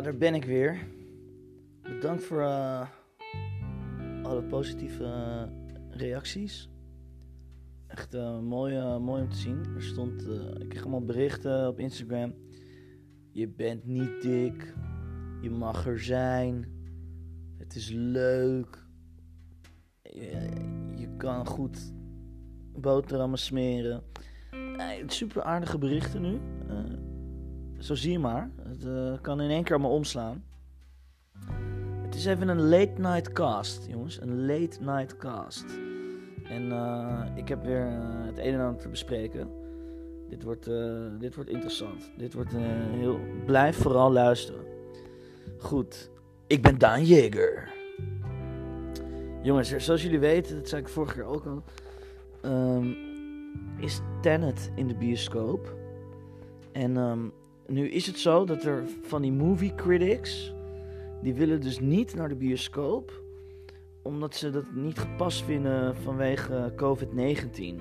daar ben ik weer. Bedankt voor uh, alle positieve uh, reacties. Echt uh, mooi, mooi om te zien. Er stond, ik kreeg allemaal berichten op Instagram. Je bent niet dik. Je mag er zijn. Het is leuk. Je, je kan goed boterhammen smeren. super aardige berichten nu. Zo zie je maar. Het uh, kan in één keer maar omslaan. Het is even een late night cast, jongens. Een late night cast. En uh, ik heb weer uh, het een en ander te bespreken. Dit wordt, dit wordt interessant. Dit wordt heel. Blijf vooral luisteren. Goed, ik ben Daan Jeger. Jongens, zoals jullie weten, dat zei ik vorige keer ook al. Um, is Tenet in de bioscoop. En um, nu is het zo dat er van die movie critics, die willen dus niet naar de bioscoop, omdat ze dat niet gepast vinden vanwege COVID-19.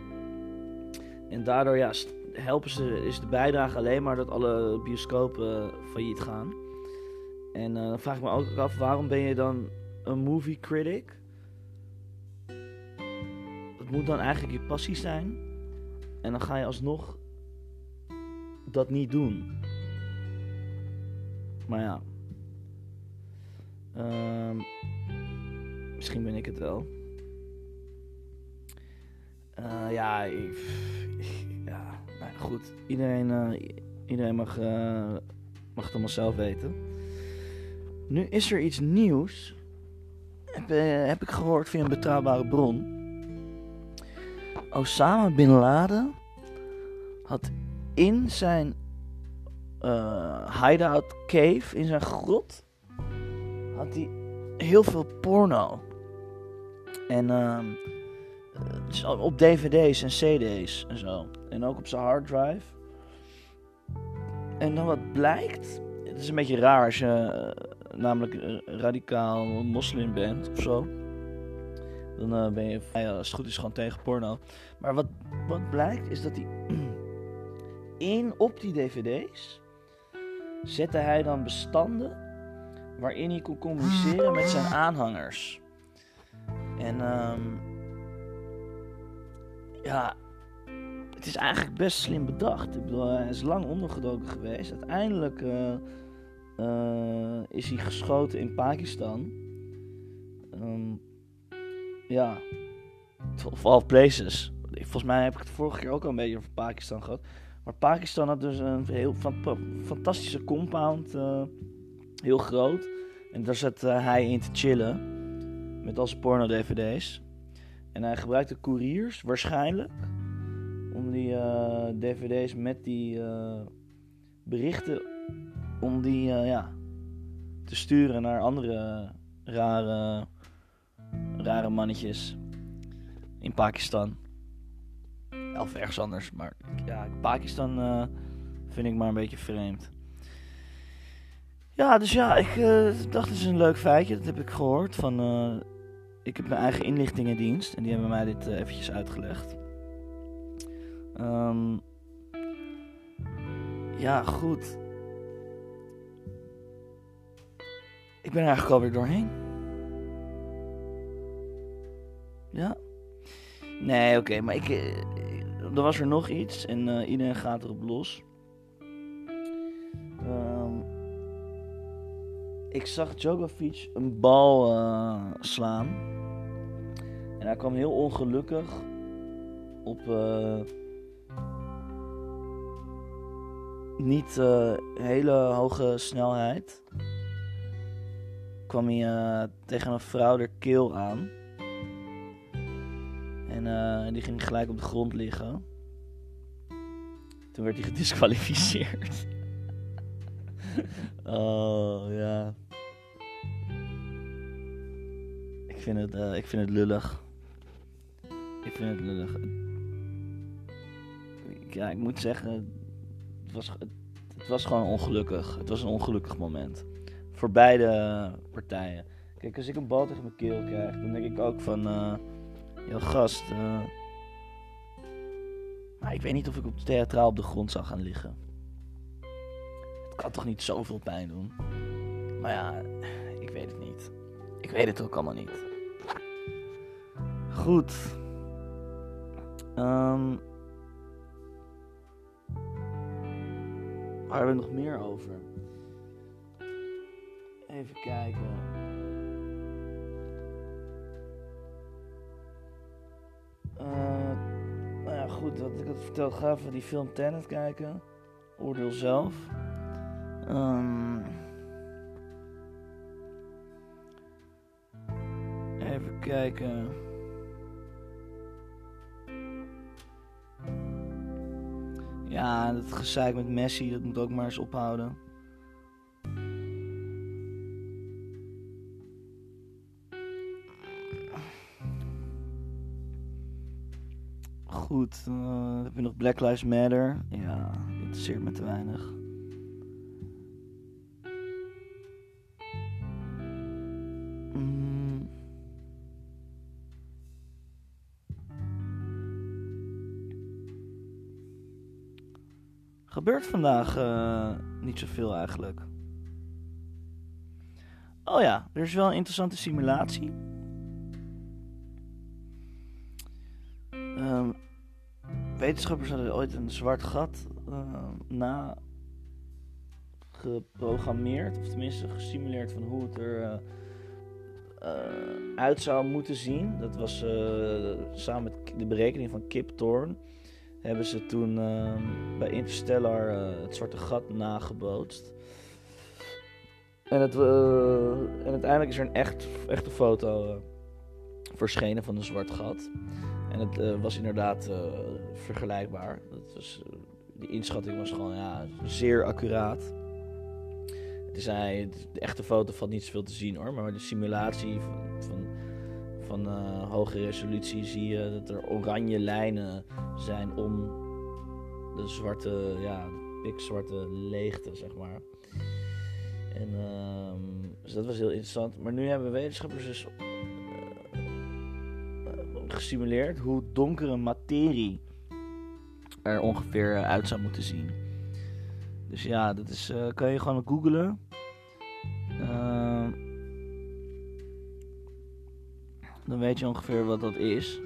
En daardoor ja, helpen ze, is de bijdrage alleen maar dat alle bioscopen failliet gaan. En uh, dan vraag ik me ook af, waarom ben je dan een movie critic? Dat moet dan eigenlijk je passie zijn. En dan ga je alsnog dat niet doen. Maar ja. Um, misschien ben ik het wel. Uh, ja, ik, ja, nou goed. Iedereen, uh, iedereen mag, uh, mag het allemaal zelf weten. Nu is er iets nieuws. Heb, heb ik gehoord via een betrouwbare bron. Osama Bin Laden had in zijn uh, hideout cave in zijn grot had hij heel veel porno. En uh, op dvd's en cd's en zo. En ook op zijn harddrive. En dan wat blijkt, het is een beetje raar als je uh, namelijk radicaal moslim bent of zo. Dan ben je, ja, als het goed is, gewoon tegen porno. Maar wat, wat blijkt is dat hij in op die dvd's zette hij dan bestanden waarin hij kon communiceren met zijn aanhangers. En um, ja, het is eigenlijk best slim bedacht. Ik bedoel, hij is lang ondergedoken geweest. Uiteindelijk uh, uh, is hij geschoten in Pakistan. Um, ja, of all places. Volgens mij heb ik het vorige keer ook al een beetje over Pakistan gehad. Maar Pakistan had dus een heel fantastische compound. Uh, heel groot. En daar zat uh, hij in te chillen. Met al zijn porno-dvd's. En hij gebruikte couriers, waarschijnlijk. Om die uh, dvd's met die berichten. Om die ja, te sturen naar andere rare, rare mannetjes. In Pakistan. Of ergens anders. Maar ja, Pakistan uh, vind ik maar een beetje vreemd. Ja, dus ja, ik uh, dacht het is een leuk feitje. Dat heb ik gehoord van... Uh, ik heb mijn eigen inlichtingendienst. En die hebben mij dit eventjes uitgelegd. Um, ja, goed. Ik ben er eigenlijk alweer doorheen. Ja. Nee, oké, maar ik, er was er nog iets en uh, iedereen gaat erop los. Um, ik zag Djokovic een bal uh, slaan. En hij kwam heel ongelukkig op uh, niet hele hoge snelheid. Kwam hij tegen een vrouw de keel aan. En uh, die ging gelijk op de grond liggen. Toen werd hij gedisqualificeerd. oh ja. Ik vind het, uh, ik vind het lullig. Ik vind het lullig. Ja, ik moet zeggen, het was, het, was gewoon ongelukkig. Het was een ongelukkig moment. Voor beide partijen. Kijk, als ik een bal tegen mijn keel krijg, dan denk ik ook van... Yo, gast. Uh... Maar ik weet niet of ik op theatraal op de grond zou gaan liggen. Het kan toch niet zoveel pijn doen? Maar ja, ik weet het niet. Ik weet het ook allemaal niet. Goed. Um, waar hebben we nog meer over? Even kijken. Wat ik had verteld, ga even die film Tenet kijken. Oordeel zelf. Um, even kijken. Ja, dat gezeik met Messi, dat moet ook maar eens ophouden. Goed, uh, heb je nog Black Lives Matter? Ja, interesseert me te weinig. Mm. Gebeurt vandaag uh, niet zoveel eigenlijk. Oh ja, er is wel een interessante simulatie. Wetenschappers hadden ooit een zwart gat uh, na geprogrammeerd, of tenminste gesimuleerd van hoe het er uh, uh, uit zou moeten zien. Dat was samen met de berekening van Kip Thorne. Hebben ze toen bij Interstellar het zwarte gat nagebootst. En, en uiteindelijk is er een echt, echte foto verschenen van een zwart gat. En het uh, was inderdaad uh, vergelijkbaar. Dat was, uh, die inschatting was gewoon ja, zeer accuraat. Het de echte foto valt niet zoveel te zien hoor, maar de simulatie van, van, van hoge resolutie zie je dat er oranje lijnen zijn om de zwarte, ja, pikzwarte leegte, zeg maar. En ehm, dus dat was heel interessant. Maar nu hebben wetenschappers dus gesimuleerd hoe donkere materie er ongeveer uit zou moeten zien. Dus ja, dat is, uh, kan je gewoon googlen. Uh, dan weet je ongeveer wat dat is.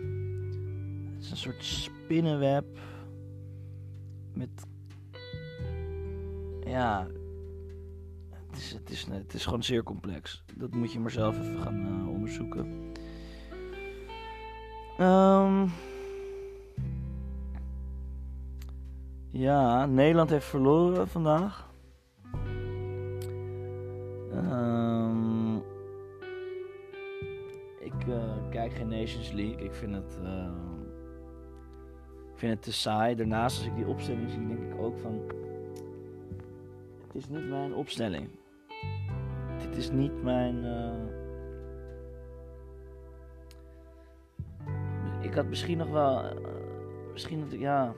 Het is een soort spinnenweb met ja, het is, het is, het is gewoon zeer complex. Dat moet je maar zelf even gaan uh, onderzoeken. Um, ja, Nederland heeft verloren vandaag. Um, ik uh, kijk geen Nations League. Ik vind het, uh, ik vind het te saai. Daarnaast, als ik die opstelling zie, denk ik ook van... Het is niet mijn opstelling. Dit is niet mijn... Uh, ik had misschien nog wel. Uh, misschien dat ik, ja.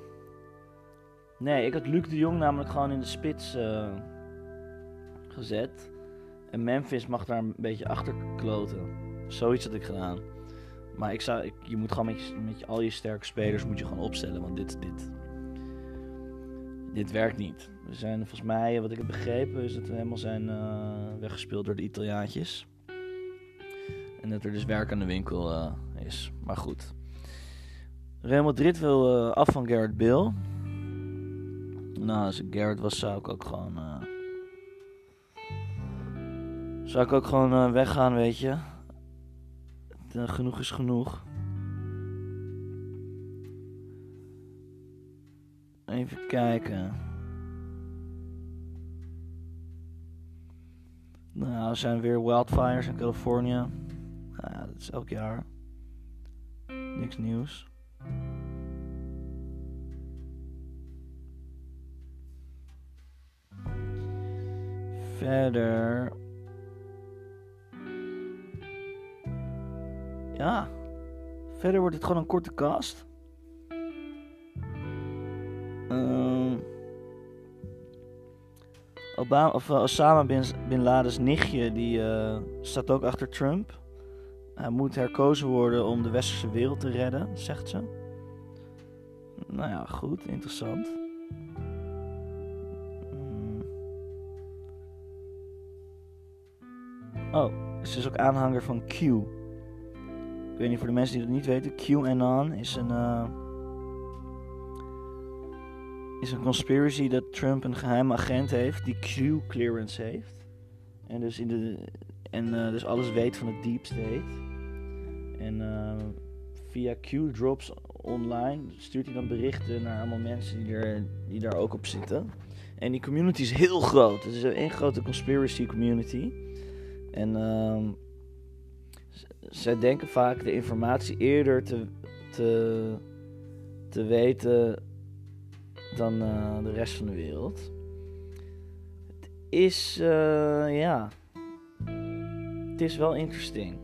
Nee, ik had Luc de Jong namelijk gewoon in de spits uh, gezet. En Memphis mag daar een beetje achter kloten. Zoiets had ik gedaan. Maar ik zou, ik, je moet gewoon met, je, met je, al je sterke spelers moet je gewoon opstellen. Want dit, dit, dit werkt niet. We zijn volgens mij, wat ik heb begrepen, is dat we helemaal zijn uh, weggespeeld door de Italiaantjes. En dat er dus werk aan de winkel is. Maar goed. Real Madrid wil uh, af van Garrett Bill. Nou, als ik Garrett was, zou ik ook gewoon. Uh, zou ik ook gewoon uh, weggaan, weet je. genoeg is genoeg. Even kijken. Nou, er zijn weer wildfires in Californië. Nou, dat is elk jaar. Niks nieuws. Verder. Ja. Verder wordt het gewoon een korte cast. Um, Obama, of uh, Osama bin, bin Laden's nichtje die uh, staat ook achter Trump. Hij moet herkozen worden om de westerse wereld te redden, zegt ze. Nou ja, goed, interessant. Oh, ze is ook aanhanger van Q. Ik weet niet voor de mensen die dat niet weten. QAnon is een. Uh, is een conspiracy dat Trump een geheime agent heeft die Q-clearance heeft. En dus, in de, en uh, dus alles weet van het deep state. En uh, via Q-drops online stuurt hij dan berichten naar allemaal mensen die, er, die daar ook op zitten. En die community is heel groot. Het is een grote conspiracy community. En uh, zij denken vaak de informatie eerder te, te, te weten dan uh, de rest van de wereld. Het is, uh, ja, het is wel interesting.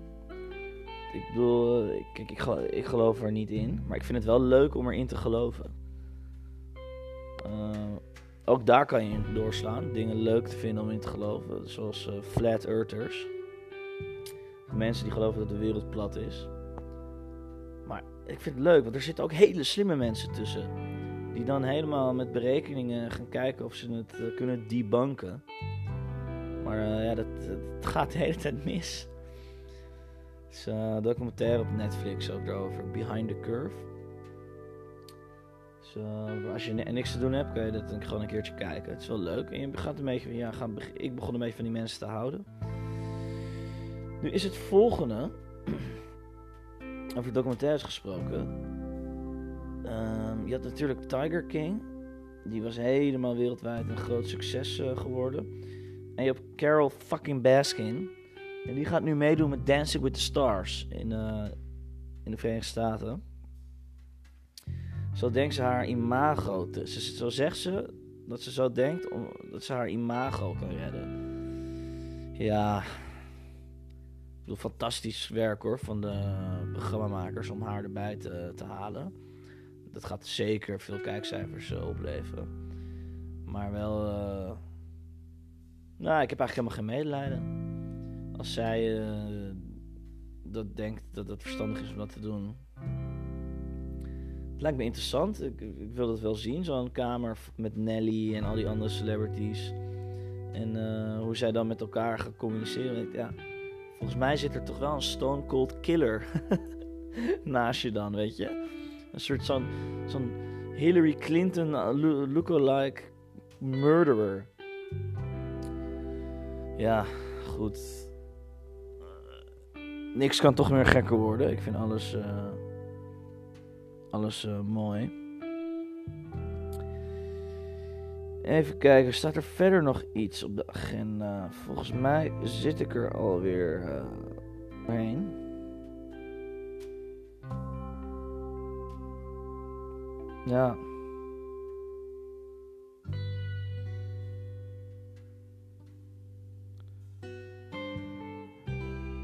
Ik bedoel, kijk, ik, ik geloof er niet in, maar ik vind het wel leuk om erin te geloven. Ook daar kan je in doorslaan. Dingen leuk te vinden om in te geloven. Zoals uh, flat earthers. Mensen die geloven dat de wereld plat is. Maar ik vind het leuk, want er zitten ook hele slimme mensen tussen. Die dan helemaal met berekeningen gaan kijken of ze het uh, kunnen debunken. Maar uh, ja, dat, dat, gaat de hele tijd mis. Er is een documentaire op Netflix ook daarover. Behind the Curve. Dus uh, als je niks te doen hebt, kan je dat gewoon een keertje kijken. Het is wel leuk. En je gaat ik begon een beetje van die mensen te houden. Nu is het volgende. over documentaires gesproken. Um, je had natuurlijk Tiger King. Die was helemaal wereldwijd een groot succes uh, geworden. En je hebt Carol fucking Baskin. En die gaat nu meedoen met Dancing with the Stars in, uh, in de Verenigde Staten. Zo denkt ze haar imago. Te, zo zegt ze dat ze zo denkt om, dat ze haar imago kan redden. Ja. Ik bedoel, fantastisch werk hoor van de programmamakers om haar erbij te, te halen. Dat gaat zeker veel kijkcijfers uh, opleveren. Maar wel. Uh, nou, ik heb eigenlijk helemaal geen medelijden. Als zij uh, dat denkt dat het verstandig is om dat te doen het lijkt me interessant. Ik, wil het wel zien. Zo'n kamer met Nelly en al die andere celebrities. En uh, hoe zij dan met elkaar gaan communiceren. Ja, volgens mij zit er toch wel een stone cold killer naast je dan, weet je. Een soort zo'n Hillary Clinton lookalike murderer. Ja, goed. Niks kan toch meer gekker worden. Ik vind alles... alles uh, mooi. Even kijken, staat er verder nog iets op de agenda? Volgens mij zit ik er alweer uh, heen. Ja.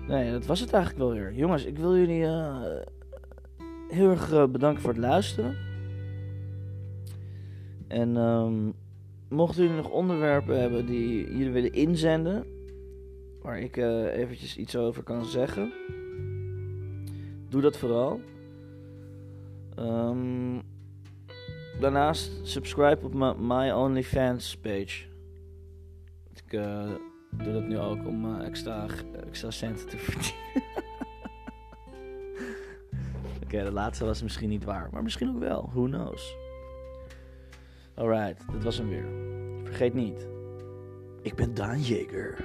Nee, dat was het eigenlijk wel weer. Jongens, ik wil jullie uh, heel erg uh, bedankt voor het luisteren. En um, mochten jullie nog onderwerpen hebben die jullie willen inzenden, waar ik uh, eventjes iets over kan zeggen, doe dat vooral. Um, daarnaast subscribe op mijn My OnlyFans page. Ik uh, doe dat nu ook om extra, extra centen te verdienen. okay, de laatste was misschien niet waar, maar misschien ook wel. Who knows? Alright, dat was hem weer. Vergeet niet, ik ben Daan Jeger.